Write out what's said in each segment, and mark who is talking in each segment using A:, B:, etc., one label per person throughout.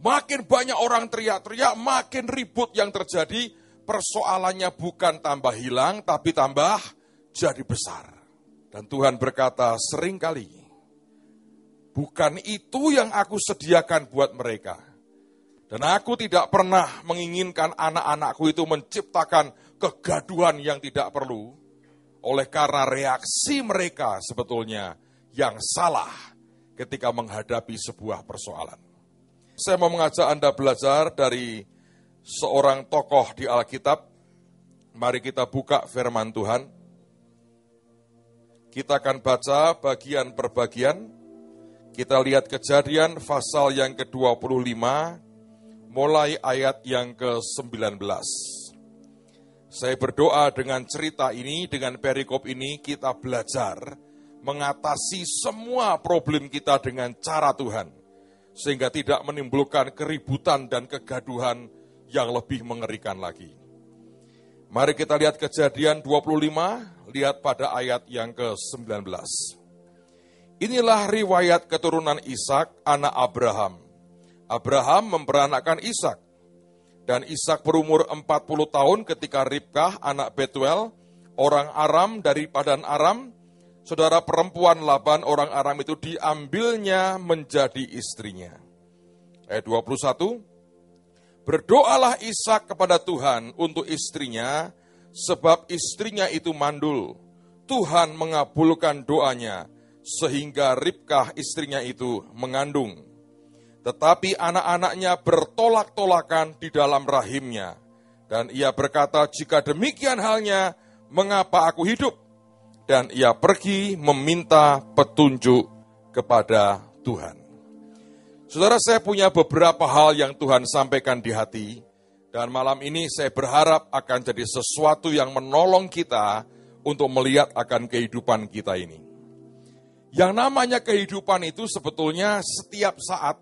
A: Makin banyak orang teriak-teriak, makin ribut yang terjadi. Persoalannya bukan tambah hilang, tapi tambah jadi besar. Dan Tuhan berkata, sering kali, bukan itu yang aku sediakan buat mereka. Dan aku tidak pernah menginginkan anak-anakku itu menciptakan kegaduhan yang tidak perlu. Oleh karena reaksi mereka sebetulnya yang salah ketika menghadapi sebuah persoalan. Saya mau mengajak Anda belajar dari seorang tokoh di Alkitab. Mari kita buka firman Tuhan. Kita akan baca bagian per bagian. Kita lihat kejadian pasal yang ke-25, mulai ayat yang ke-19. Saya berdoa dengan cerita ini, dengan perikop ini, kita belajar mengatasi semua problem kita dengan cara Tuhan. Sehingga tidak menimbulkan keributan dan kegaduhan yang lebih mengerikan lagi. Mari kita lihat kejadian 25, lihat pada ayat yang ke-19. Inilah riwayat keturunan Ishak, anak Abraham. Abraham memperanakkan Ishak. Dan Ishak berumur 40 tahun ketika Ribkah, anak Betuel, orang Aram dari Padan Aram, saudara perempuan Laban orang Aram itu diambilnya menjadi istrinya. Ayat 21, Berdoalah Ishak kepada Tuhan untuk istrinya, sebab istrinya itu mandul. Tuhan mengabulkan doanya, sehingga Ribkah istrinya itu mengandung. Tetapi anak-anaknya bertolak-tolakan di dalam rahimnya. Dan ia berkata, jika demikian halnya, mengapa aku hidup? Dan ia pergi meminta petunjuk kepada Tuhan. Saudara saya punya beberapa hal yang Tuhan sampaikan di hati, dan malam ini saya berharap akan jadi sesuatu yang menolong kita untuk melihat akan kehidupan kita ini. Yang namanya kehidupan itu sebetulnya setiap saat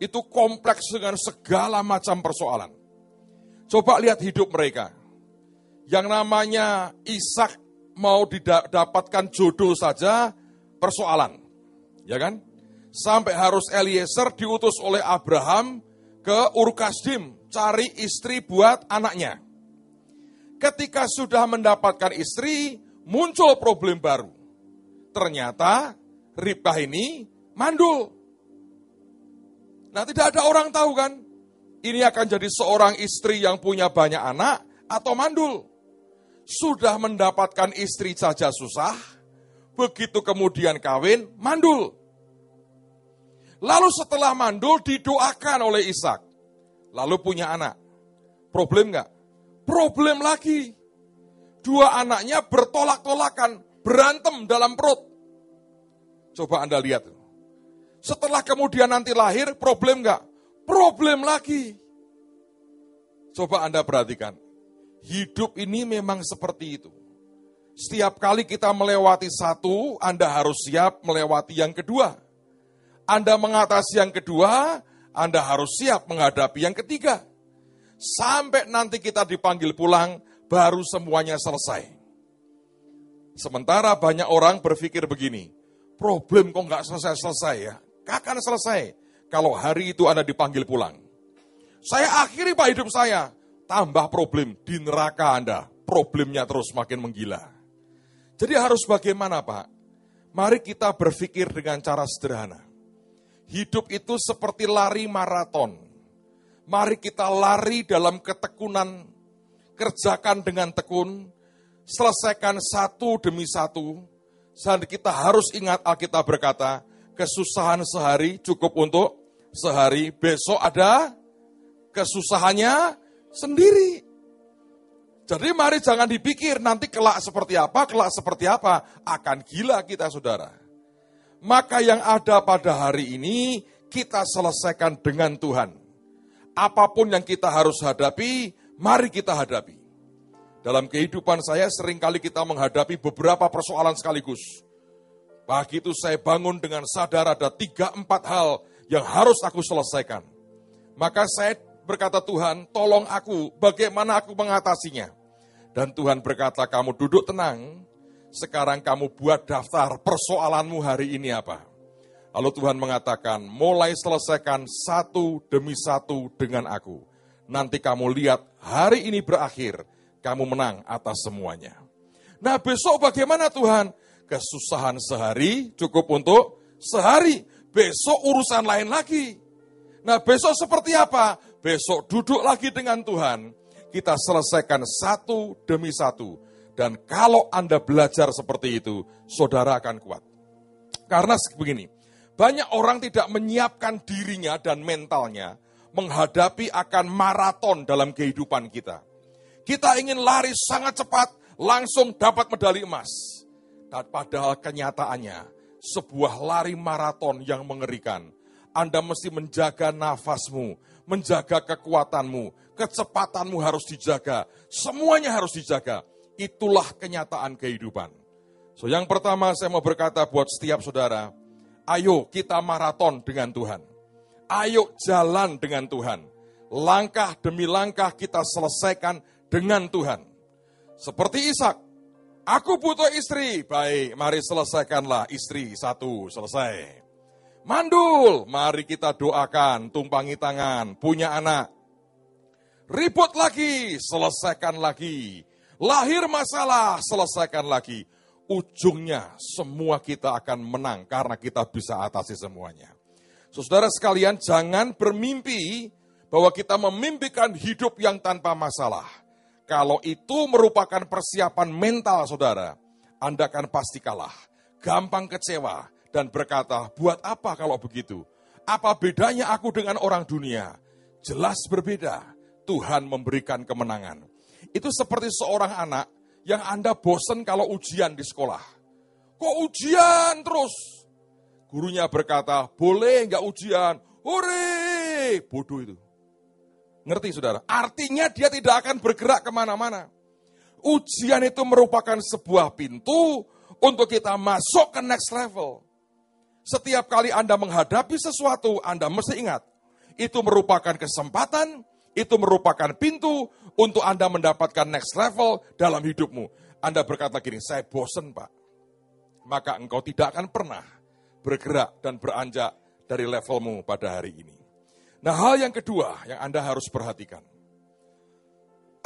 A: itu kompleks dengan segala macam persoalan. Coba lihat hidup mereka. Yang namanya Ishak mau didapatkan jodoh saja persoalan. Ya kan? sampai harus Eliezer diutus oleh Abraham ke Urkasdim cari istri buat anaknya. Ketika sudah mendapatkan istri, muncul problem baru. Ternyata Ribkah ini mandul. Nah tidak ada orang tahu kan, ini akan jadi seorang istri yang punya banyak anak atau mandul. Sudah mendapatkan istri saja susah, begitu kemudian kawin, mandul. Lalu setelah mandul didoakan oleh Ishak. Lalu punya anak. Problem nggak? Problem lagi. Dua anaknya bertolak-tolakan, berantem dalam perut. Coba Anda lihat. Setelah kemudian nanti lahir, problem nggak? Problem lagi. Coba Anda perhatikan. Hidup ini memang seperti itu. Setiap kali kita melewati satu, Anda harus siap melewati yang kedua. Anda mengatasi yang kedua, Anda harus siap menghadapi yang ketiga. Sampai nanti kita dipanggil pulang, baru semuanya selesai. Sementara banyak orang berpikir begini, problem kok nggak selesai-selesai ya? Kapan selesai? Kalau hari itu Anda dipanggil pulang. Saya akhiri Pak hidup saya, tambah problem di neraka Anda. Problemnya terus makin menggila. Jadi harus bagaimana Pak? Mari kita berpikir dengan cara sederhana. Hidup itu seperti lari maraton. Mari kita lari dalam ketekunan, kerjakan dengan tekun, selesaikan satu demi satu, dan kita harus ingat Alkitab berkata, kesusahan sehari cukup untuk sehari, besok ada kesusahannya sendiri. Jadi mari jangan dipikir nanti kelak seperti apa, kelak seperti apa. Akan gila kita saudara. Maka yang ada pada hari ini kita selesaikan dengan Tuhan. Apa pun yang kita harus hadapi, mari kita hadapi. Dalam kehidupan saya sering kali kita menghadapi beberapa persoalan sekaligus. Pagi itu saya bangun dengan sadar ada tiga empat hal yang harus aku selesaikan. Maka saya berkata Tuhan, tolong aku bagaimana aku mengatasinya. Dan Tuhan berkata, kamu duduk tenang, sekarang kamu buat daftar persoalanmu hari ini apa. Lalu Tuhan mengatakan, mulai selesaikan satu demi satu dengan aku. Nanti kamu lihat hari ini berakhir, kamu menang atas semuanya. Nah besok bagaimana Tuhan? Kesusahan sehari cukup untuk sehari. Besok urusan lain lagi. Nah besok seperti apa? Besok duduk lagi dengan Tuhan. Kita selesaikan satu demi satu. Dan kalau Anda belajar seperti itu, saudara akan kuat. Karena begini, banyak orang tidak menyiapkan dirinya dan mentalnya menghadapi akan maraton dalam kehidupan kita. Kita ingin lari sangat cepat, langsung dapat medali emas. Dan padahal kenyataannya, sebuah lari maraton yang mengerikan. Anda mesti menjaga nafasmu, menjaga kekuatanmu, kecepatanmu harus dijaga, semuanya harus dijaga. Itulah kenyataan kehidupan. So yang pertama saya mau berkata buat setiap saudara, Ayo kita maraton dengan Tuhan. Ayo jalan dengan Tuhan. Langkah demi langkah kita selesaikan dengan Tuhan. Seperti Ishak, aku butuh istri. Baik, mari selesaikanlah istri satu, selesai. Mandul, mari kita doakan, tumpangi tangan, punya anak. Ribut lagi, selesaikan lagi. Lahir masalah, selesaikan lagi ujungnya semua kita akan menang karena kita bisa atasi semuanya. Saudara sekalian, jangan bermimpi bahwa kita memimpikan hidup yang tanpa masalah. Kalau itu merupakan persiapan mental saudara, Anda akan pasti kalah, gampang kecewa, dan berkata, buat apa kalau begitu? Apa bedanya aku dengan orang dunia? Jelas berbeda, Tuhan memberikan kemenangan. Itu seperti seorang anak yang Anda bosen kalau ujian di sekolah. Kok ujian terus? Gurunya berkata, boleh nggak ujian? Hore! Bodoh itu. Ngerti saudara? Artinya dia tidak akan bergerak ke mana-mana. Ujian itu merupakan sebuah pintu untuk kita masuk ke next level. Setiap kali Anda menghadapi sesuatu, Anda mesti ingat, itu merupakan kesempatan itu merupakan pintu untuk Anda mendapatkan next level dalam hidupmu. Anda berkata gini, saya bosen Pak. Maka engkau tidak akan pernah bergerak dan beranjak dari levelmu pada hari ini. Nah hal yang kedua yang Anda harus perhatikan.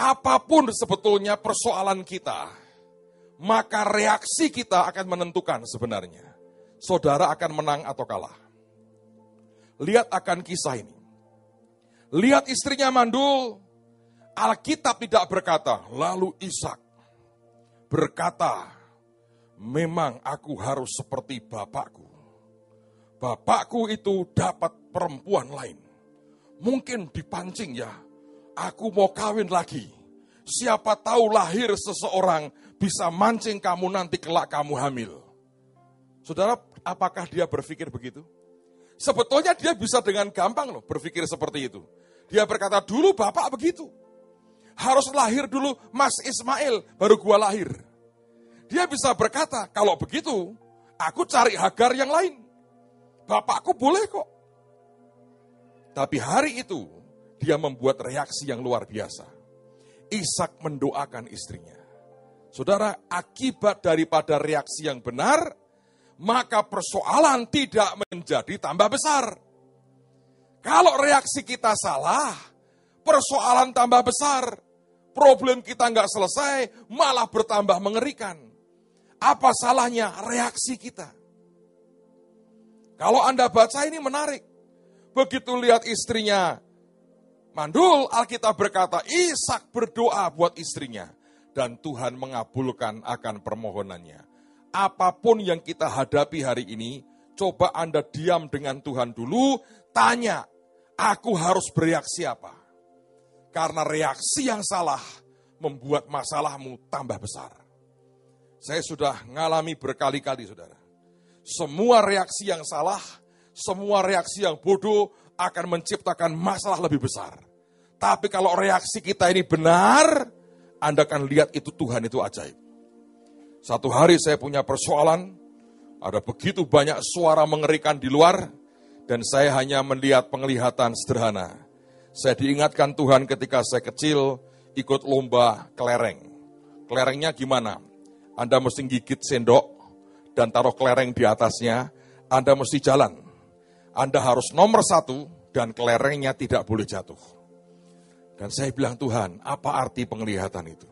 A: Apa pun sebetulnya persoalan kita, maka reaksi kita akan menentukan sebenarnya. Saudara akan menang atau kalah. Lihat akan kisah ini. Lihat istrinya mandul. Alkitab tidak berkata, lalu Ishak berkata, memang aku harus seperti bapakku. Bapakku itu dapat perempuan lain. Mungkin dipancing ya, aku mau kawin lagi. Siapa tahu lahir seseorang bisa mancing kamu nanti kelak kamu hamil. Saudara, apakah dia berpikir begitu? Sebetulnya dia bisa dengan gampang loh berpikir seperti itu. Dia berkata, dulu bapak begitu. Harus lahir dulu Mas Ismail, baru gua lahir. Dia bisa berkata, kalau begitu, aku cari Hagar yang lain. Bapakku boleh kok. Tapi hari itu, dia membuat reaksi yang luar biasa. Ishak mendoakan istrinya. Saudara, akibat daripada reaksi yang benar, maka persoalan tidak menjadi tambah besar. Kalau reaksi kita salah, persoalan tambah besar. Problem kita nggak selesai, malah bertambah mengerikan. Apa salahnya reaksi kita? Kalau Anda baca ini menarik. Begitu lihat istrinya mandul, Alkitab berkata, Ishak berdoa buat istrinya. Dan Tuhan mengabulkan akan permohonannya apa pun yang kita hadapi hari ini, coba Anda diam dengan Tuhan dulu, tanya, aku harus bereaksi apa? Karena reaksi yang salah membuat masalahmu tambah besar. Saya sudah ngalami berkali-kali, saudara. Semua reaksi yang salah, semua reaksi yang bodoh akan menciptakan masalah lebih besar. Tapi kalau reaksi kita ini benar, Anda akan lihat itu Tuhan itu ajaib. Satu hari saya punya persoalan, ada begitu banyak suara mengerikan di luar, dan saya hanya melihat penglihatan sederhana. Saya diingatkan Tuhan ketika saya kecil ikut lomba kelereng. Kelerengnya gimana? Anda mesti gigit sendok dan taruh kelereng di atasnya. Anda mesti jalan. Anda harus nomor satu dan kelerengnya tidak boleh jatuh. Dan saya bilang, Tuhan, apa arti penglihatan itu?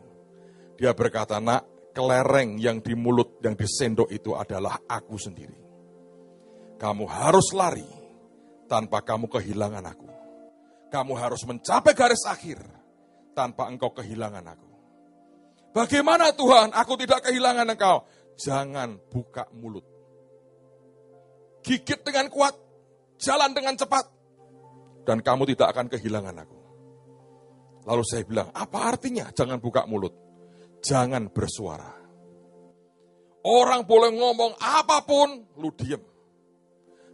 A: Dia berkata, nak, kelereng yang di mulut, yang di sendok itu adalah aku sendiri. Kamu harus lari tanpa kamu kehilangan aku. Kamu harus mencapai garis akhir tanpa engkau kehilangan aku. Bagaimana Tuhan, aku tidak kehilangan engkau? Jangan buka mulut. Gigit dengan kuat, jalan dengan cepat, dan kamu tidak akan kehilangan aku. Lalu saya bilang, apa artinya jangan buka mulut? Jangan bersuara. Orang boleh ngomong apa pun, lu diem.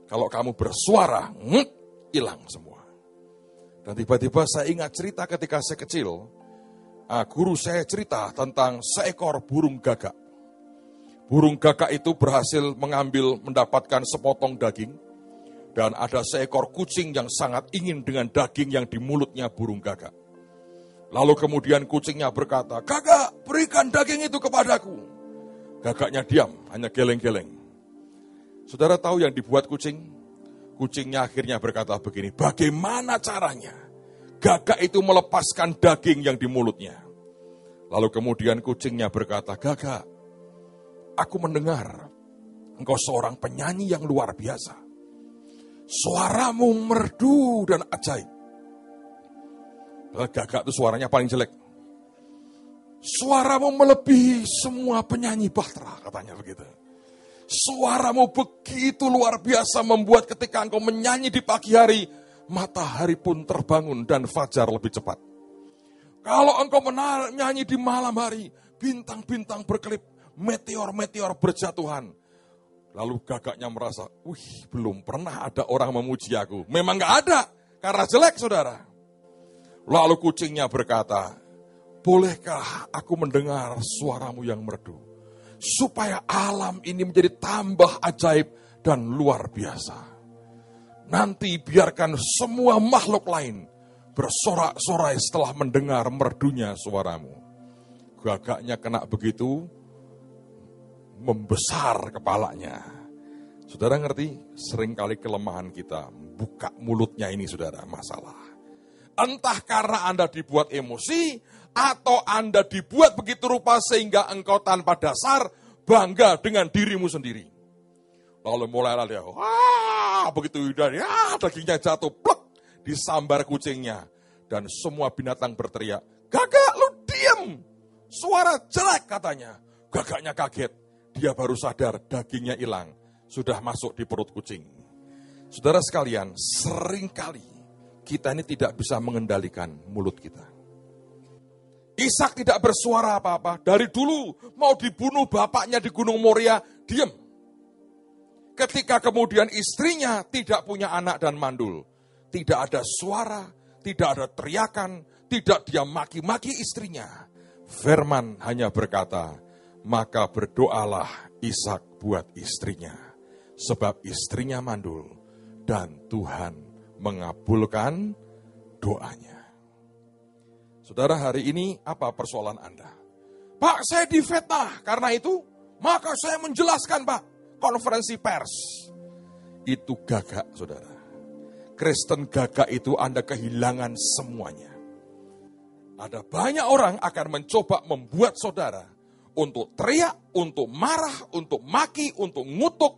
A: Kalau kamu bersuara, hilang semua. Dan tiba-tiba saya ingat cerita ketika saya kecil, ah, guru saya cerita tentang seekor burung gagak. Burung gagak itu berhasil mengambil, mendapatkan sepotong daging. Dan ada seekor kucing yang sangat ingin dengan daging yang di mulutnya burung gagak. Lalu kemudian kucingnya berkata, Gagak, berikan daging itu kepadaku. Gagaknya diam, hanya geleng-geleng. Saudara tahu yang dibuat kucing? Kucingnya akhirnya berkata begini, bagaimana caranya? Gagak itu melepaskan daging yang di mulutnya. Lalu kemudian kucingnya berkata, Gagak, aku mendengar engkau seorang penyanyi yang luar biasa. Suaramu merdu dan ajaib. Gagak itu suaranya paling jelek. Suaramu melebihi semua penyanyi Bahtera, katanya begitu. Suaramu begitu luar biasa membuat ketika engkau menyanyi di pagi hari, matahari pun terbangun dan fajar lebih cepat. Kalau engkau menyanyi di malam hari, bintang-bintang berkelip, meteor-meteor berjatuhan. Lalu gagaknya merasa, wih belum pernah ada orang memuji aku. Memang gak ada, karena jelek saudara. Lalu kucingnya berkata, bolehkah aku mendengar suaramu yang merdu? Supaya alam ini menjadi tambah ajaib dan luar biasa. Nanti biarkan semua makhluk lain bersorak-sorai setelah mendengar merdunya suaramu. Gagaknya kena begitu, membesar kepalanya. Saudara ngerti, sering kali kelemahan kita, buka mulutnya ini saudara, masalah. Entah karena Anda dibuat emosi, atau Anda dibuat begitu rupa sehingga engkau tanpa dasar bangga dengan dirimu sendiri. Lalu mulailah dia, wah begitu udah ya dagingnya jatuh, plek, disambar kucingnya. Dan semua binatang berteriak, gagak lu diem, suara jelek katanya. Gagaknya kaget, dia baru sadar dagingnya hilang, sudah masuk di perut kucing. Saudara sekalian, sering kali kita ini tidak bisa mengendalikan mulut kita. Ishak tidak bersuara apa-apa. Dari dulu mau dibunuh bapaknya di Gunung Moria, diam. Ketika kemudian istrinya tidak punya anak dan mandul. Tidak ada suara, tidak ada teriakan, tidak dia maki-maki istrinya. Firman hanya berkata, maka berdoalah Ishak buat istrinya, sebab istrinya mandul, dan Tuhan mengabulkan doanya. Saudara, hari ini apa persoalan Anda? Pak, saya difetnah karena itu, maka saya menjelaskan, Pak, konferensi pers. Itu gagak, saudara. Kristen gagak itu Anda kehilangan semuanya. Ada banyak orang akan mencoba membuat saudara untuk teriak, untuk marah, untuk maki, untuk ngutuk,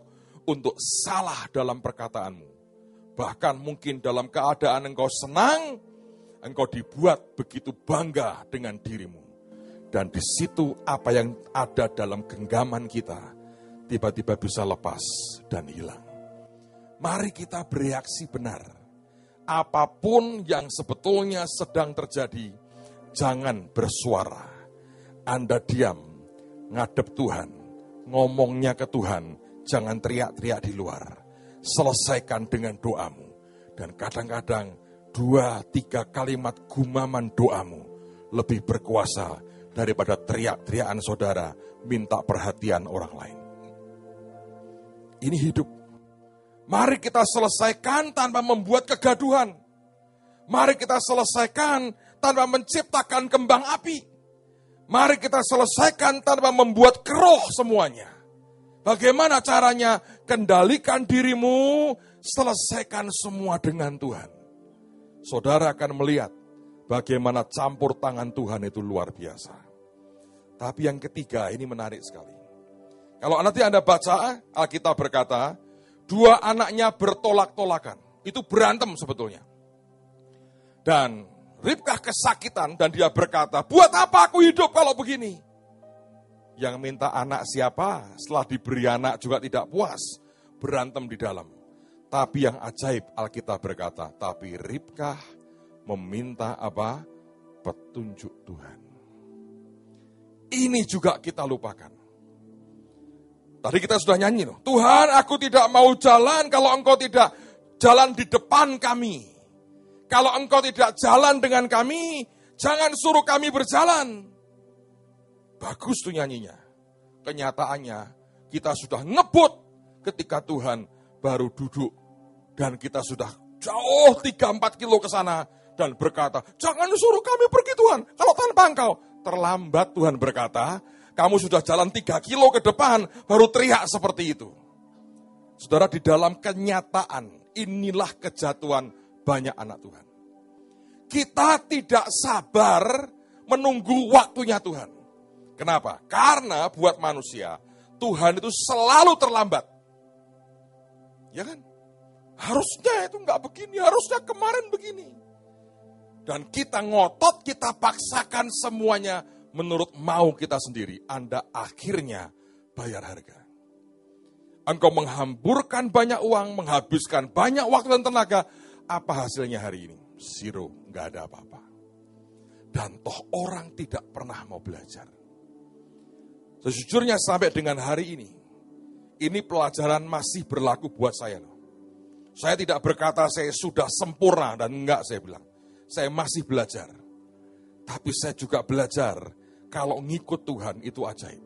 A: untuk salah dalam perkataanmu. Bahkan mungkin dalam keadaan engkau senang, engkau dibuat begitu bangga dengan dirimu. Dan di situ apa yang ada dalam genggaman kita, tiba-tiba bisa lepas dan hilang. Mari kita bereaksi benar. Apa pun yang sebetulnya sedang terjadi, jangan bersuara. Anda diam, ngadep Tuhan, ngomongnya ke Tuhan, jangan teriak-teriak di luar. Selesaikan dengan doamu. Dan kadang-kadang dua, tiga kalimat gumaman doamu lebih berkuasa daripada teriak-teriakan saudara minta perhatian orang lain. Ini hidup. Mari kita selesaikan tanpa membuat kegaduhan. Mari kita selesaikan tanpa menciptakan kembang api. Mari kita selesaikan tanpa membuat keroh semuanya. Bagaimana caranya? Kendalikan dirimu, selesaikan semua dengan Tuhan. Saudara akan melihat bagaimana campur tangan Tuhan itu luar biasa. Tapi yang ketiga ini menarik sekali. Kalau nanti Anda baca, Alkitab berkata, dua anaknya bertolak-tolakan. Itu berantem sebetulnya. Dan Ribkah kesakitan dan dia berkata, buat apa aku hidup kalau begini? Yang minta anak siapa? Setelah diberi anak juga tidak puas. Berantem di dalam. Tapi yang ajaib Alkitab berkata, tapi Ribkah meminta apa? Petunjuk Tuhan. Ini juga kita lupakan. Tadi kita sudah nyanyi loh. Tuhan aku tidak mau jalan kalau engkau tidak jalan di depan kami. Kalau engkau tidak jalan dengan kami, jangan suruh kami berjalan. Bagus tuh nyanyinya. Kenyataannya, kita sudah ngebut ketika Tuhan baru duduk. Dan kita sudah jauh 3-4 kilo ke sana. Dan berkata, jangan suruh kami pergi Tuhan. Kalau tanpa engkau, terlambat Tuhan berkata, kamu sudah jalan 3 kilo ke depan, baru teriak seperti itu. Saudara, di dalam kenyataan, inilah kejatuhan banyak anak Tuhan. Kita tidak sabar menunggu waktunya Tuhan. Kenapa? Karena buat manusia, Tuhan itu selalu terlambat. Ya kan? Harusnya itu nggak begini, harusnya kemarin begini. Dan kita ngotot, kita paksakan semuanya menurut mau kita sendiri. Anda akhirnya bayar harga. Engkau menghamburkan banyak uang, menghabiskan banyak waktu dan tenaga, apa hasilnya hari ini? Zero, nggak ada apa-apa. Dan toh orang tidak pernah mau belajar. Sejujurnya sampai dengan hari ini, ini pelajaran masih berlaku buat saya loh. Saya tidak berkata saya sudah sempurna dan enggak saya bilang. Saya masih belajar. Tapi saya juga belajar kalau ngikut Tuhan itu ajaib.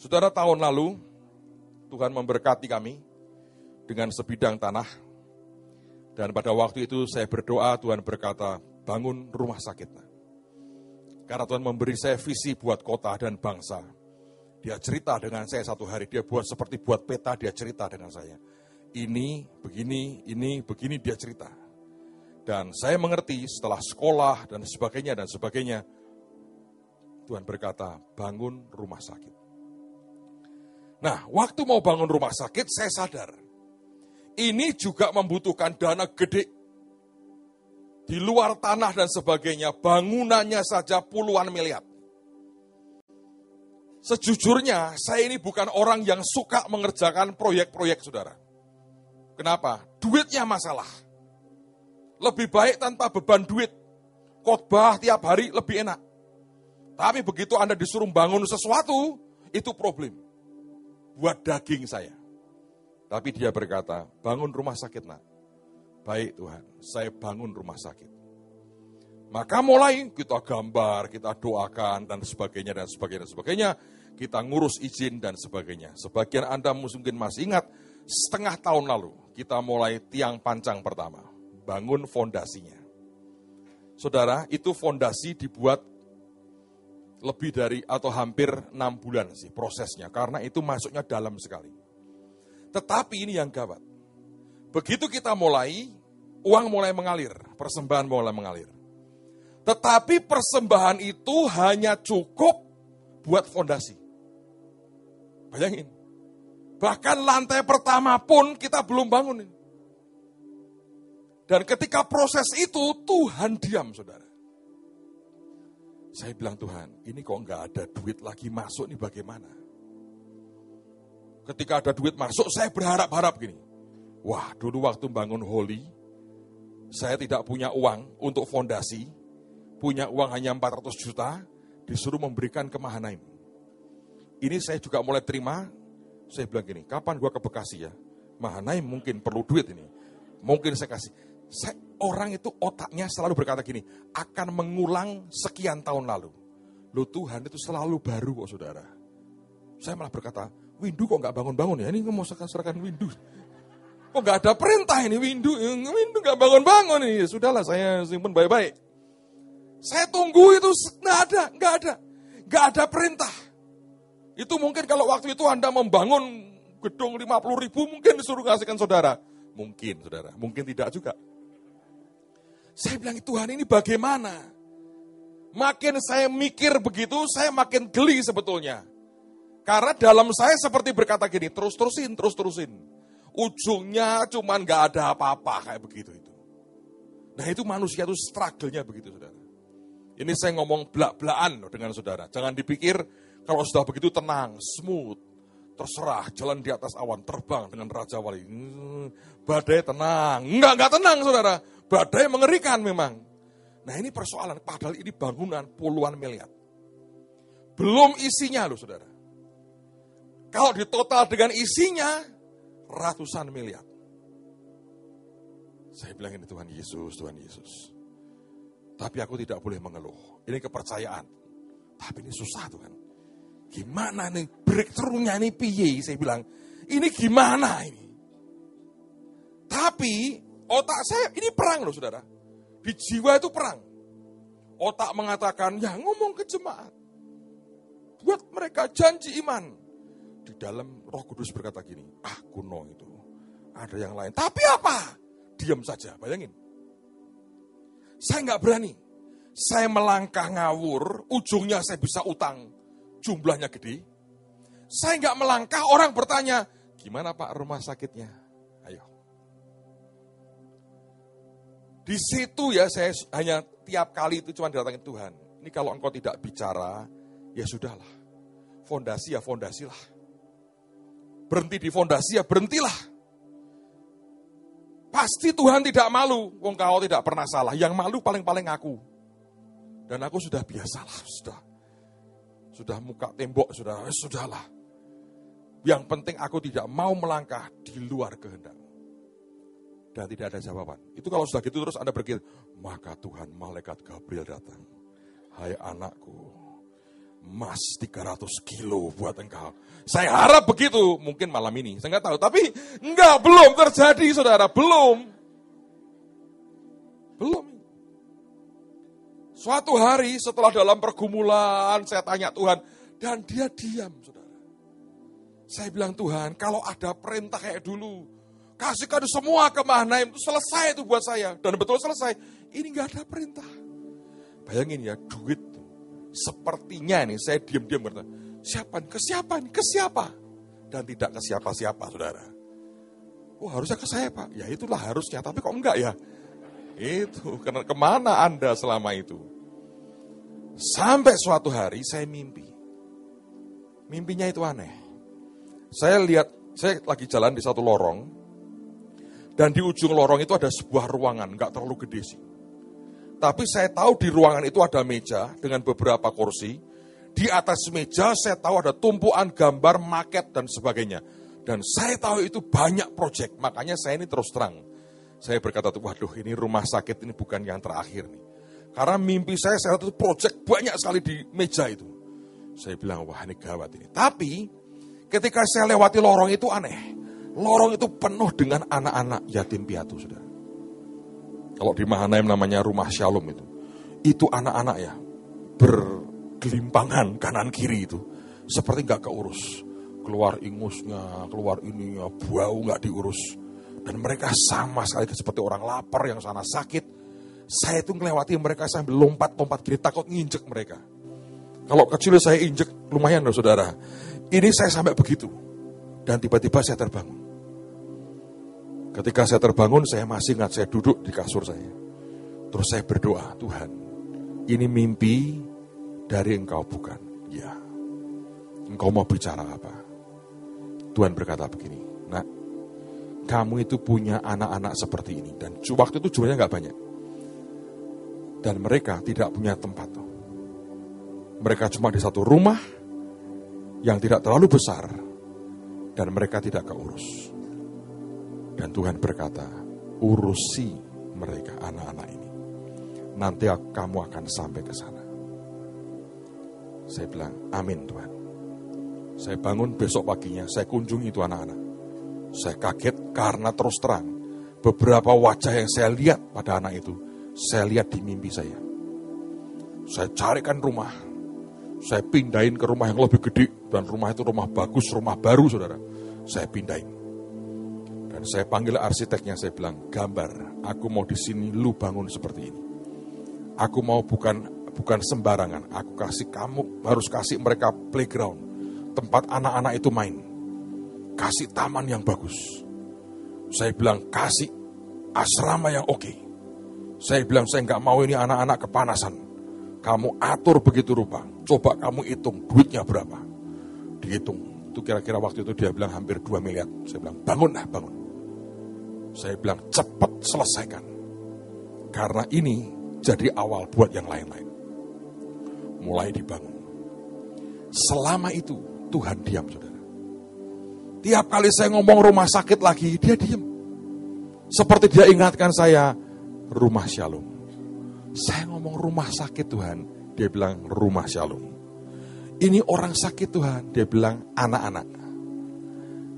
A: Saudara tahun lalu Tuhan memberkati kami dengan sebidang tanah dan pada waktu itu saya berdoa, Tuhan berkata, bangun rumah sakit. Karena Tuhan memberi saya visi buat kota dan bangsa. Dia cerita dengan saya satu hari, dia buat seperti buat peta, dia cerita dengan saya. Ini, begini, ini, begini, dia cerita. Dan saya mengerti setelah sekolah dan sebagainya dan sebagainya, Tuhan berkata, bangun rumah sakit. Nah, waktu mau bangun rumah sakit, saya sadar ini juga membutuhkan dana gede. Di luar tanah dan sebagainya, bangunannya saja puluhan miliar. Sejujurnya, saya ini bukan orang yang suka mengerjakan proyek-proyek saudara. Kenapa? Duitnya masalah. Lebih baik tanpa beban duit. Khotbah tiap hari lebih enak. Tapi begitu Anda disuruh bangun sesuatu, itu problem. Buat daging saya. Tapi dia berkata, bangun rumah sakit nak. Baik Tuhan, saya bangun rumah sakit. Maka mulai kita gambar, kita doakan, dan sebagainya, dan sebagainya, dan sebagainya. Kita ngurus izin dan sebagainya. Sebagian Anda mungkin masih ingat, setengah tahun lalu kita mulai tiang pancang pertama. Bangun fondasinya. Saudara, itu fondasi dibuat lebih dari atau hampir enam bulan sih prosesnya. Karena itu masuknya dalam sekali. Tetapi ini yang gawat. Begitu kita mulai, uang mulai mengalir, persembahan mulai mengalir. Tetapi persembahan itu hanya cukup buat fondasi. Bayangin. Bahkan lantai pertama pun kita belum bangun. Dan ketika proses itu, Tuhan diam, saudara. Saya bilang, Tuhan, ini kok nggak ada duit lagi masuk nih bagaimana? ketika ada duit masuk, saya berharap-harap gini. Wah, dulu waktu bangun Holy, saya tidak punya uang untuk fondasi, punya uang hanya 400 juta, disuruh memberikan ke Mahanaim. Ini saya juga mulai terima, saya bilang gini, kapan gua ke Bekasi ya? Mahanaim mungkin perlu duit ini. Mungkin saya kasih. Saya, orang itu otaknya selalu berkata gini, akan mengulang sekian tahun lalu. Loh Tuhan itu selalu baru kok saudara. Saya malah berkata, Windu kok nggak bangun-bangun ya? Ini mau serahkan Windu. Kok nggak ada perintah ini Windu? Windu nggak bangun-bangun ini. Ya, sudahlah saya simpen baik-baik. Saya tunggu itu nggak ada, nggak ada, nggak ada perintah. Itu mungkin kalau waktu itu Anda membangun gedung 50 ribu, mungkin disuruh kasihkan saudara. Mungkin, saudara. Mungkin tidak juga. Saya bilang, Tuhan ini bagaimana? Makin saya mikir begitu, saya makin geli sebetulnya. Karena dalam saya seperti berkata gini, terus-terusin, terus-terusin. Ujungnya cuman gak ada apa-apa kayak begitu itu. Nah itu manusia itu struggle-nya begitu saudara. Ini saya ngomong belak-belakan dengan saudara. Jangan dipikir kalau sudah begitu tenang, smooth, terserah, jalan di atas awan, terbang dengan Raja Wali. Hmm, badai tenang. Enggak, enggak tenang saudara. Badai mengerikan memang. Nah ini persoalan, padahal ini bangunan puluhan miliar. Belum isinya loh saudara. Kalau ditotal dengan isinya, ratusan miliar. Saya bilang ini Tuhan Yesus, Tuhan Yesus. Tapi aku tidak boleh mengeluh. Ini kepercayaan. Tapi ini susah Tuhan. Gimana nih breakthrough-nya ini piye? Saya bilang, ini gimana ini? Tapi otak saya, ini perang loh saudara. Di jiwa itu perang. Otak mengatakan, ya ngomong ke jemaat. Buat mereka janji iman. Di dalam roh kudus berkata gini, ah kuno itu. Ada yang lain. Tapi apa? Diam saja, bayangin. Saya nggak berani. Saya melangkah ngawur, ujungnya saya bisa utang. Jumlahnya gede. Saya nggak melangkah, orang bertanya, gimana Pak rumah sakitnya? Di situ ya saya hanya tiap kali itu cuma datangin Tuhan. Ini kalau engkau tidak bicara, ya sudahlah. Fondasi ya fondasi lah. Berhenti di fondasi ya berhentilah. Pasti Tuhan tidak malu. Wong kau tidak pernah salah. Yang malu paling-paling aku. Dan aku sudah biasalah, sudah. Sudah muka tembok, sudah, sudahlah. Yang penting aku tidak mau melangkah di luar kehendak dan tidak ada jawaban. Itu kalau sudah gitu terus Anda berpikir, maka Tuhan malaikat Gabriel datang. Hai anakku, emas 300 kilo buat engkau. Saya harap begitu, mungkin malam ini, saya nggak tahu. Tapi enggak, belum terjadi saudara, belum. Belum. Suatu hari setelah dalam pergumulan, saya tanya Tuhan, dan dia diam saudara. Saya bilang Tuhan, kalau ada perintah kayak dulu, Kasihkan semua ke Mahanaim itu selesai itu buat saya. Dan betul selesai. Ini nggak ada perintah. Bayangin ya, duit sepertinya nih saya diam-diam bertanya, siapa? Ke siapa? Ke siapa? Dan tidak ke siapa-siapa, saudara. Oh harusnya ke saya pak. Ya itulah harusnya, tapi kok enggak ya? Itu, ke mana anda selama itu? Sampai suatu hari saya mimpi. Mimpinya itu aneh. Saya lihat, saya lagi jalan di satu lorong, dan di ujung lorong itu ada sebuah ruangan, nggak terlalu gede sih. Tapi saya tahu di ruangan itu ada meja dengan beberapa kursi. Di atas meja saya tahu ada tumpuan gambar, maket, dan sebagainya. Dan saya tahu itu banyak proyek, makanya saya ini terus terang. Saya berkata, waduh ini rumah sakit ini bukan yang terakhir nih. Karena mimpi saya, saya tahu proyek banyak sekali di meja itu. Saya bilang, wah ini gawat ini. Tapi ketika saya lewati lorong itu aneh. Lorong itu penuh dengan anak-anak yatim piatu, saudara. Kalau di Mahanaim namanya rumah Shalom itu. Itu anak-anak ya, bergelimpangan kanan kiri itu. Seperti nggak keurus. Keluar ingusnya, keluar ini ya, bau nggak diurus. Dan mereka sama sekali seperti orang lapar yang sana sakit. Saya itu melewati mereka sambil lompat-lompat kiri, takut nginjek mereka. Kalau kecil saya injek lumayan loh saudara. Ini saya sampai begitu. Dan tiba-tiba saya terbangun. Ketika saya terbangun, saya masih ingat saya duduk di kasur saya. Terus saya berdoa, Tuhan, ini mimpi dari engkau bukan? Ya. Engkau mau bicara apa? Tuhan berkata begini, nak, kamu itu punya anak-anak seperti ini. Dan waktu itu jumlahnya nggak banyak. Dan mereka tidak punya tempat. Mereka cuma di satu rumah yang tidak terlalu besar, dan mereka tidak keurus. Dan Tuhan berkata, urusi mereka anak-anak ini. Nanti kamu akan sampai ke sana. Saya bilang, amin Tuhan. Saya bangun besok paginya, saya kunjungi itu anak-anak. Saya kaget karena terus terang, beberapa wajah yang saya lihat pada anak itu, saya lihat di mimpi saya. Saya carikan rumah, Saya pindahin ke rumah yang lebih gede. Dan rumah itu rumah bagus, rumah baru saudara. Saya pindahin. Saya panggil arsiteknya, saya bilang, gambar, aku mau di sini, lu bangun seperti ini. Aku mau bukan bukan sembarangan. Aku kasih kamu, harus kasih mereka playground. Tempat anak-anak itu main. Kasih taman yang bagus. Saya bilang, kasih asrama yang oke. Okay. Saya bilang, saya nggak mau ini anak-anak kepanasan. Kamu atur begitu rupa. Coba kamu hitung duitnya berapa. Dihitung. Itu kira-kira waktu itu dia bilang hampir 2 miliar. Saya bilang, bangun lah, bangun. Saya bilang, cepat selesaikan. Karena ini jadi awal buat yang lain-lain. Mulai dibangun. Selama itu Tuhan diam, saudara. Tiap kali saya ngomong rumah sakit lagi, dia diam. Seperti dia ingatkan saya, rumah shalom. Saya ngomong rumah sakit Tuhan, dia bilang rumah shalom. Ini orang sakit Tuhan, dia bilang anak-anak.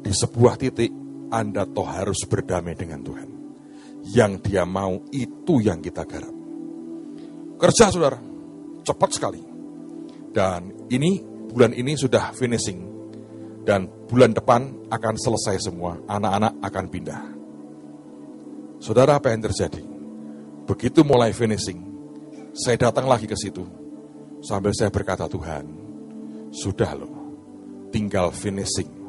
A: Di sebuah titik, Anda toh harus berdamai dengan Tuhan. Yang dia mau, itu yang kita garap. Kerja saudara, cepat sekali. Dan ini, bulan ini sudah finishing. Dan bulan depan akan selesai semua, anak-anak akan pindah. Saudara apa yang terjadi? Begitu mulai finishing, saya datang lagi ke situ. Sambil saya berkata, Tuhan, sudah loh, tinggal finishing.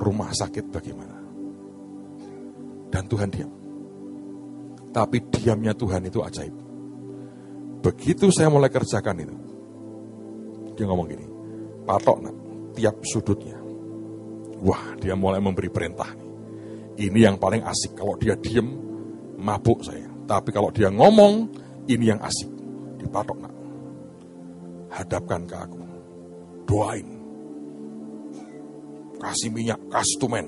A: Rumah sakit bagaimana? Dan Tuhan diam. Tapi diamnya Tuhan itu ajaib. Begitu saya mulai kerjakan itu, dia ngomong gini, patok nak, tiap sudutnya. Wah, dia mulai memberi perintah nih. Ini yang paling asik. Kalau dia diem, mabuk saya. Tapi kalau dia ngomong, ini yang asik. Dipatok nak. Hadapkan ke aku. Doain. Kasih minyak, kasih tumen.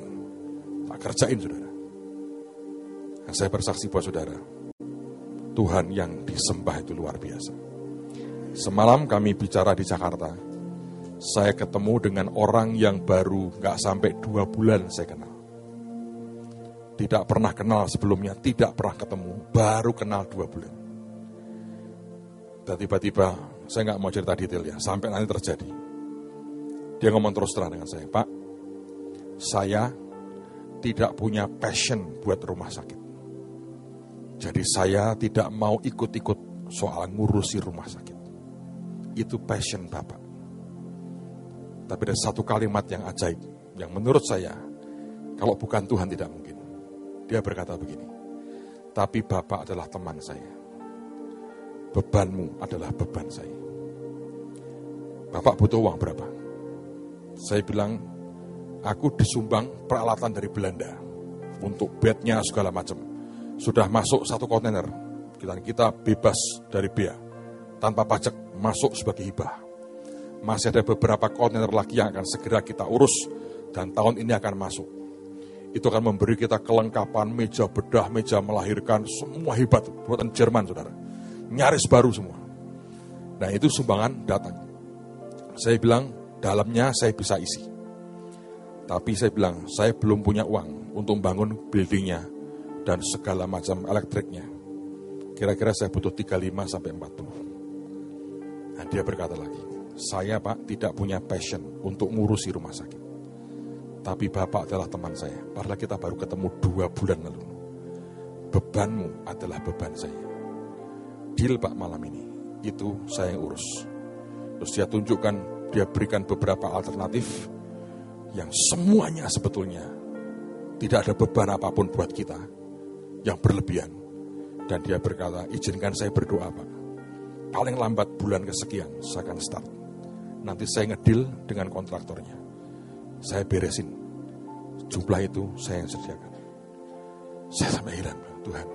A: Tak kerjain saudara. Dan saya bersaksi buat saudara. Tuhan yang disembah itu luar biasa. Semalam kami bicara di Jakarta. Saya ketemu dengan orang yang baru gak sampai dua bulan saya kenal tidak pernah kenal sebelumnya, tidak pernah ketemu, baru kenal dua bulan. Dan tiba-tiba, saya nggak mau cerita detail ya, sampai nanti terjadi. Dia ngomong terus terang dengan saya, Pak, saya tidak punya passion buat rumah sakit. Jadi saya tidak mau ikut-ikut soal ngurusi rumah sakit. Itu passion Bapak. Tapi ada satu kalimat yang ajaib, yang menurut saya, kalau bukan Tuhan tidak mungkin. Dia berkata begini, tapi Bapak adalah teman saya. Bebanmu adalah beban saya. Bapak butuh uang berapa? Saya bilang, aku disumbang peralatan dari Belanda untuk bednya segala macam. Sudah masuk satu kontainer, kita kita bebas dari bea tanpa pajak masuk sebagai hibah. Masih ada beberapa kontainer lagi yang akan segera kita urus dan tahun ini akan masuk itu akan memberi kita kelengkapan meja bedah, meja melahirkan, semua hebat buatan Jerman, saudara. Nyaris baru semua. Nah itu sumbangan datang. Saya bilang, dalamnya saya bisa isi. Tapi saya bilang, saya belum punya uang untuk membangun buildingnya dan segala macam elektriknya. Kira-kira saya butuh 35 sampai 40. Nah, dia berkata lagi, saya pak tidak punya passion untuk ngurusi rumah sakit. Tapi Bapak adalah teman saya. Padahal kita baru ketemu dua bulan lalu. Bebanmu adalah beban saya. Deal Pak malam ini. Itu saya yang urus. Terus dia tunjukkan, dia berikan beberapa alternatif yang semuanya sebetulnya tidak ada beban apa pun buat kita yang berlebihan. Dan dia berkata, izinkan saya berdoa Pak. Paling lambat bulan kesekian saya akan start. Nanti saya ngedil dengan kontraktornya saya beresin. Jumlah itu saya yang sediakan. Saya sampai heran, Tuhan.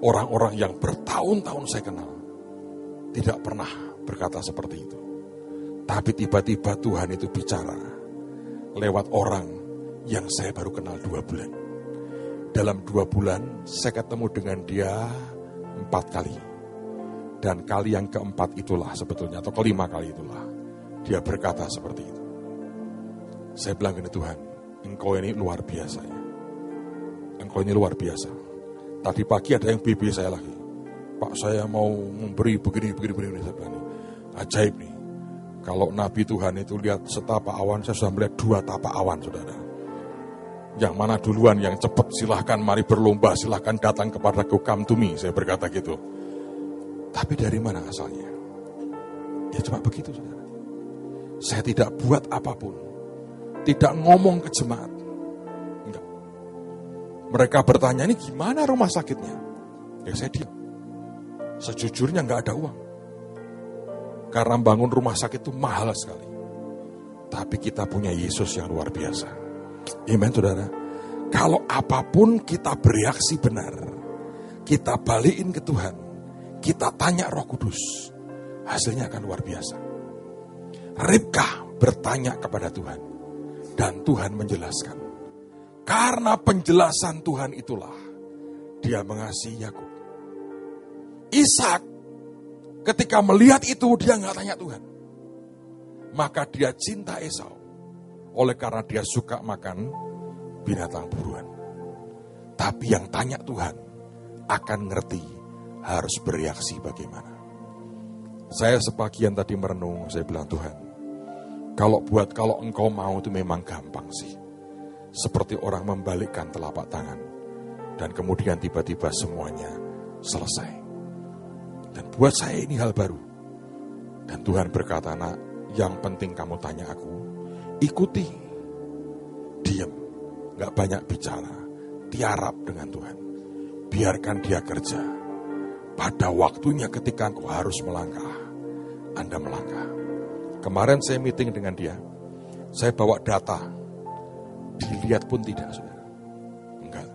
A: Orang-orang yang bertahun-tahun saya kenal, tidak pernah berkata seperti itu. Tapi tiba-tiba Tuhan itu bicara lewat orang yang saya baru kenal dua bulan. Dalam dua bulan saya ketemu dengan dia empat kali. Dan kali yang keempat itulah sebetulnya, atau kelima kali itulah. Dia berkata seperti itu. Saya bilang ini Tuhan, engkau ini luar biasa ya. Engkau ini luar biasa. Tadi pagi ada yang BB saya lagi. Pak saya mau memberi begini, begini, begini. Saya bilang, Ajaib nih. Kalau Nabi Tuhan itu lihat setapak awan, saya sudah melihat dua tapak awan, saudara. Yang mana duluan yang cepat silahkan mari berlomba, silahkan datang kepada come to me, saya berkata gitu. Tapi dari mana asalnya? Ya cuma begitu saudara. Saya tidak buat apa pun. Tidak ngomong ke jemaat. Enggak. Mereka bertanya, ini gimana rumah sakitnya? Ya saya diam. Sejujurnya nggak ada uang. Karena bangun rumah sakit itu mahal sekali. Tapi kita punya Yesus yang luar biasa. Amen saudara. Kalau apa pun kita bereaksi benar. Kita balikin ke Tuhan. Kita tanya roh kudus. Hasilnya akan luar biasa. Ribka bertanya kepada Tuhan. Dan Tuhan menjelaskan. Karena penjelasan Tuhan itulah. Dia mengasihi Yakub. Ishak Ketika melihat itu dia nggak tanya Tuhan. Maka dia cinta Esau. Oleh karena dia suka makan binatang buruan. Tapi yang tanya Tuhan akan ngerti harus bereaksi bagaimana. Saya sebagian tadi merenung, saya bilang Tuhan, kalau buat kalau engkau mau itu memang gampang sih. Seperti orang membalikkan telapak tangan. Dan kemudian tiba-tiba semuanya selesai. Dan buat saya ini hal baru. Dan Tuhan berkata, nak, yang penting kamu tanya aku, ikuti. Diam, gak banyak bicara, tiarap dengan Tuhan. Biarkan dia kerja. Pada waktunya ketika engkau harus melangkah, Anda melangkah. Kemarin saya meeting dengan dia, saya bawa data, dilihat pun tidak, saudara. Enggak.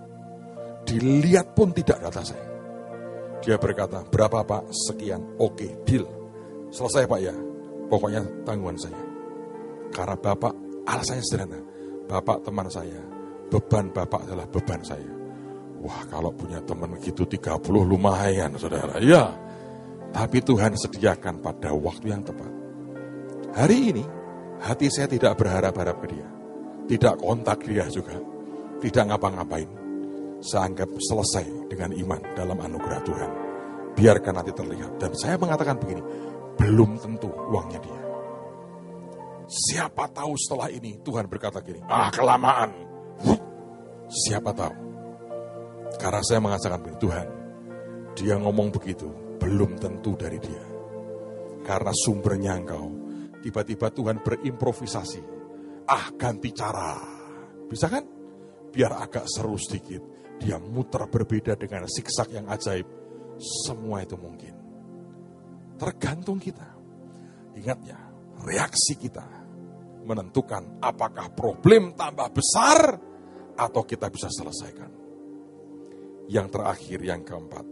A: Dilihat pun tidak data saya. Dia berkata, berapa pak? Sekian. Oke, deal. Selesai pak ya. Pokoknya tanggungan saya. Karena bapak, alasannya sederhana. Bapak teman saya. Beban bapak adalah beban saya. Wah kalau punya teman gitu 30 lumayan saudara. Ya. Tapi Tuhan sediakan pada waktu yang tepat. Hari ini hati saya tidak berharap-harap ke dia. Tidak kontak dia juga. Tidak ngapa-ngapain saya anggap selesai dengan iman dalam anugerah Tuhan. Biarkan nanti terlihat. Dan saya mengatakan begini, belum tentu uangnya dia. Siapa tahu setelah ini Tuhan berkata gini, ah kelamaan. Siapa tahu. Karena saya mengatakan begini, Tuhan, dia ngomong begitu, belum tentu dari dia. Karena sumbernya engkau, tiba-tiba Tuhan berimprovisasi. Ah ganti cara. Bisa kan? Biar agak seru sedikit dia muter berbeda dengan siksak yang ajaib. Semua itu mungkin. Tergantung kita. Ingat ya, reaksi kita menentukan apakah problem tambah besar atau kita bisa selesaikan. Yang terakhir, yang keempat.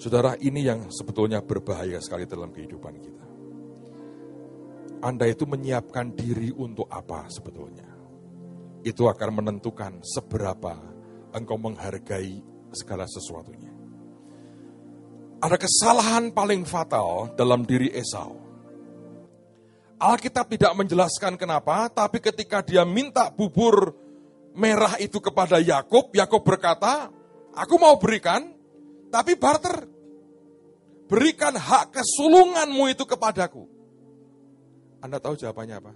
A: Saudara, ini yang sebetulnya berbahaya sekali dalam kehidupan kita. Anda itu menyiapkan diri untuk apa sebetulnya? Itu akan menentukan seberapa engkau menghargai segala sesuatunya. Ada kesalahan paling fatal dalam diri Esau. Alkitab tidak menjelaskan kenapa, tapi ketika dia minta bubur merah itu kepada Yakub, Yakub berkata, "Aku mau berikan, tapi barter. Berikan hak kesulunganmu itu kepadaku." Anda tahu jawabannya apa?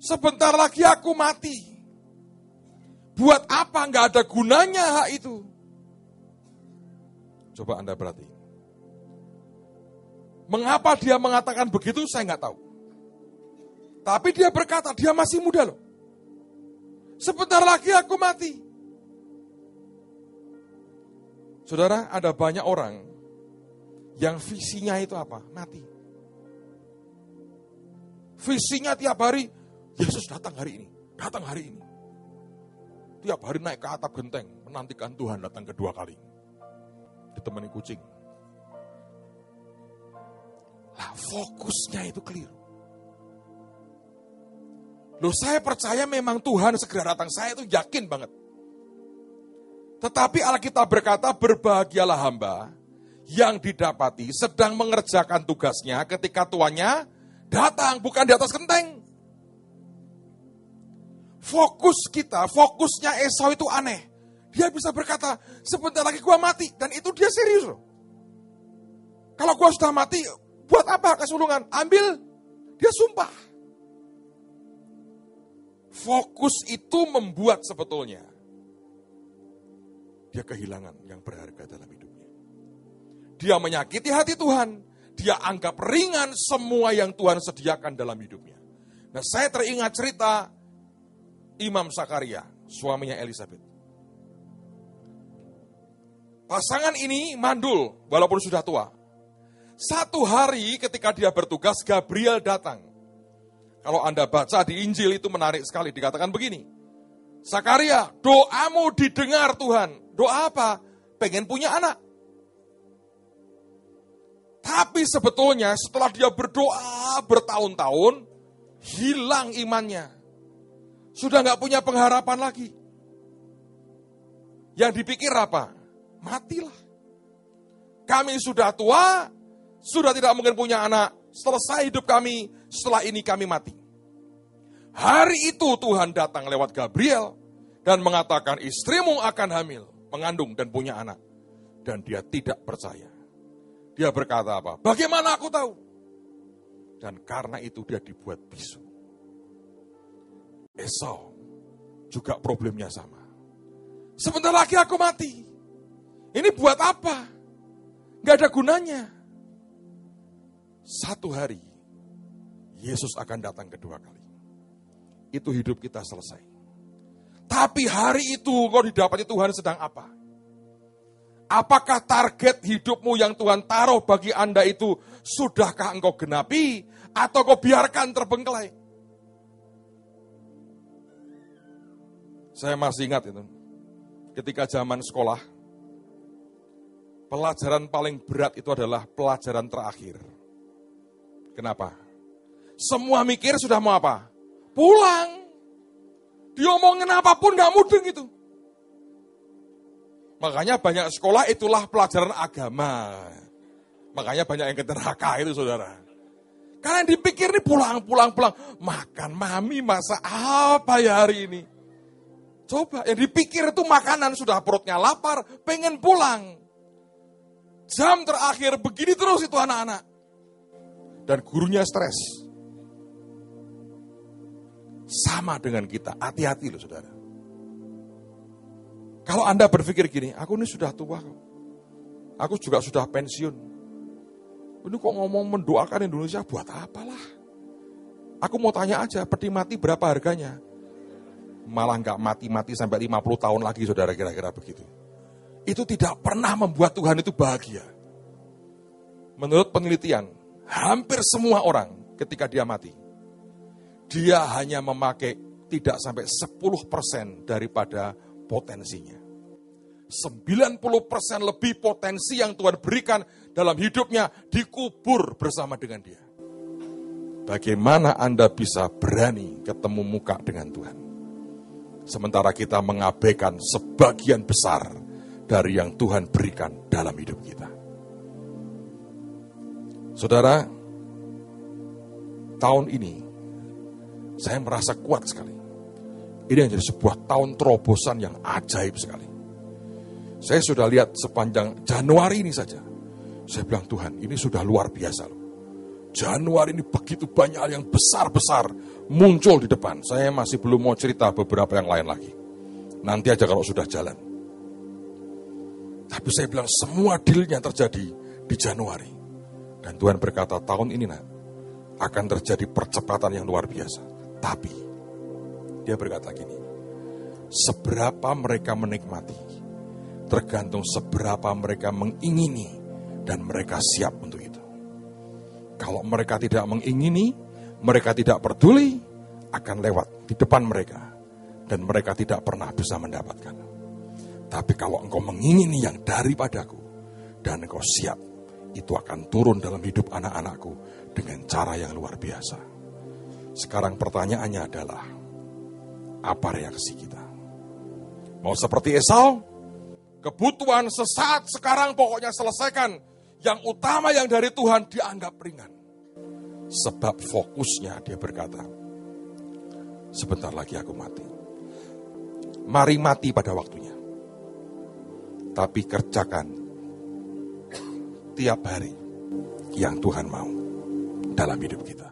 A: Sebentar lagi aku mati. Buat apa nggak ada gunanya hak itu? Coba Anda berarti. Mengapa dia mengatakan begitu saya nggak tahu. Tapi dia berkata dia masih muda loh. Sebentar lagi aku mati. Saudara, ada banyak orang yang visinya itu apa? Mati. Visinya tiap hari, Yesus datang hari ini, datang hari ini. Tiap hari naik ke atap genteng, menantikan Tuhan datang kedua kali. Ditemani kucing. Lah fokusnya itu keliru. Loh saya percaya memang Tuhan segera datang. Saya itu yakin banget. Tetapi Alkitab berkata berbahagialah hamba yang didapati sedang mengerjakan tugasnya ketika tuannya datang bukan di atas genteng. Fokus kita, fokusnya Esau itu aneh. Dia bisa berkata, sebentar lagi gua mati. Dan itu dia serius. Kalau gua sudah mati, Buat apa kesulungan? Ambil, dia sumpah. Fokus itu membuat sebetulnya dia kehilangan yang berharga dalam hidupnya. Dia menyakiti hati Tuhan. Dia anggap ringan semua yang Tuhan sediakan dalam hidupnya. Nah saya teringat cerita Imam Sakaria, suaminya Elizabeth. Pasangan ini mandul walaupun sudah tua. Satu hari ketika dia bertugas, Gabriel datang. Kalau Anda baca di Injil itu menarik sekali, dikatakan begini. Sakaria, doamu didengar Tuhan. Doa apa? Pengen punya anak. Tapi sebetulnya setelah dia berdoa bertahun-tahun, hilang imannya. Sudah nggak punya pengharapan lagi. Yang dipikir apa? matilah. Kami sudah tua, sudah tidak mungkin punya anak. Selesai hidup kami, setelah ini kami mati. Hari itu Tuhan datang lewat Gabriel dan mengatakan istrimu akan hamil, mengandung dan punya anak. Dan dia tidak percaya. Dia berkata apa? Bagaimana aku tahu? Dan karena itu dia dibuat bisu. Esau juga problemnya sama. Sebentar lagi aku mati. Ini buat apa? Gak ada gunanya. Satu hari, Yesus akan datang kedua kali. Itu hidup kita selesai. Tapi hari itu kau didapati Tuhan sedang apa? Apakah target hidupmu yang Tuhan taruh bagi Anda itu sudahkah engkau genapi atau kau biarkan terbengkelai? Saya masih ingat itu. Ketika zaman sekolah, pelajaran paling berat itu adalah pelajaran terakhir. Kenapa? Semua mikir sudah mau apa? Pulang. Diomongin apa pun gak mudeng itu. Makanya banyak sekolah itulah pelajaran agama. Makanya banyak yang ke itu saudara. Karena yang dipikir ini pulang, pulang, pulang. Makan mami masa apa ya hari ini? Coba, yang dipikir itu makanan sudah perutnya lapar, pengen pulang. Jam terakhir begini terus itu anak-anak. Dan gurunya stres. Sama dengan kita, hati-hati loh saudara. Kalau Anda berpikir gini, aku ini sudah tua. Aku juga sudah pensiun. Ini kok ngomong mendoakan Indonesia buat apalah? Aku mau tanya aja, peti mati berapa harganya? Malah nggak mati-mati sampai 50 tahun lagi saudara kira-kira begitu itu tidak pernah membuat Tuhan itu bahagia. Menurut penelitian, hampir semua orang ketika dia mati, dia hanya memakai tidak sampai 10% daripada potensinya. 90% lebih potensi yang Tuhan berikan dalam hidupnya dikubur bersama dengan dia. Bagaimana Anda bisa berani ketemu muka dengan Tuhan? Sementara kita mengabaikan sebagian besar dari yang Tuhan berikan dalam hidup kita. Saudara, tahun ini saya merasa kuat sekali. Ini yang jadi sebuah tahun terobosan yang ajaib sekali. Saya sudah lihat sepanjang Januari ini saja. Saya bilang Tuhan, ini sudah luar biasa loh. Januari ini begitu banyak hal yang besar-besar muncul di depan. Saya masih belum mau cerita beberapa yang lain lagi. Nanti aja kalau sudah jalan. Tapi saya bilang semua dealnya terjadi di Januari. Dan Tuhan berkata tahun ini nak, akan terjadi percepatan yang luar biasa. Tapi dia berkata gini, seberapa mereka menikmati, tergantung seberapa mereka mengingini dan mereka siap untuk itu. Kalau mereka tidak mengingini, mereka tidak peduli, akan lewat di depan mereka. Dan mereka tidak pernah bisa mendapatkan. Tapi kalau engkau mengingini yang daripadaku dan engkau siap, itu akan turun dalam hidup anak-anakku dengan cara yang luar biasa. Sekarang pertanyaannya adalah, apa reaksi kita? Mau seperti Esau? Kebutuhan sesaat sekarang pokoknya selesaikan. Yang utama yang dari Tuhan dianggap ringan. Sebab fokusnya dia berkata, sebentar lagi aku mati. Mari mati pada waktunya tapi kerjakan tiap hari yang Tuhan mau. dalam hidup kita.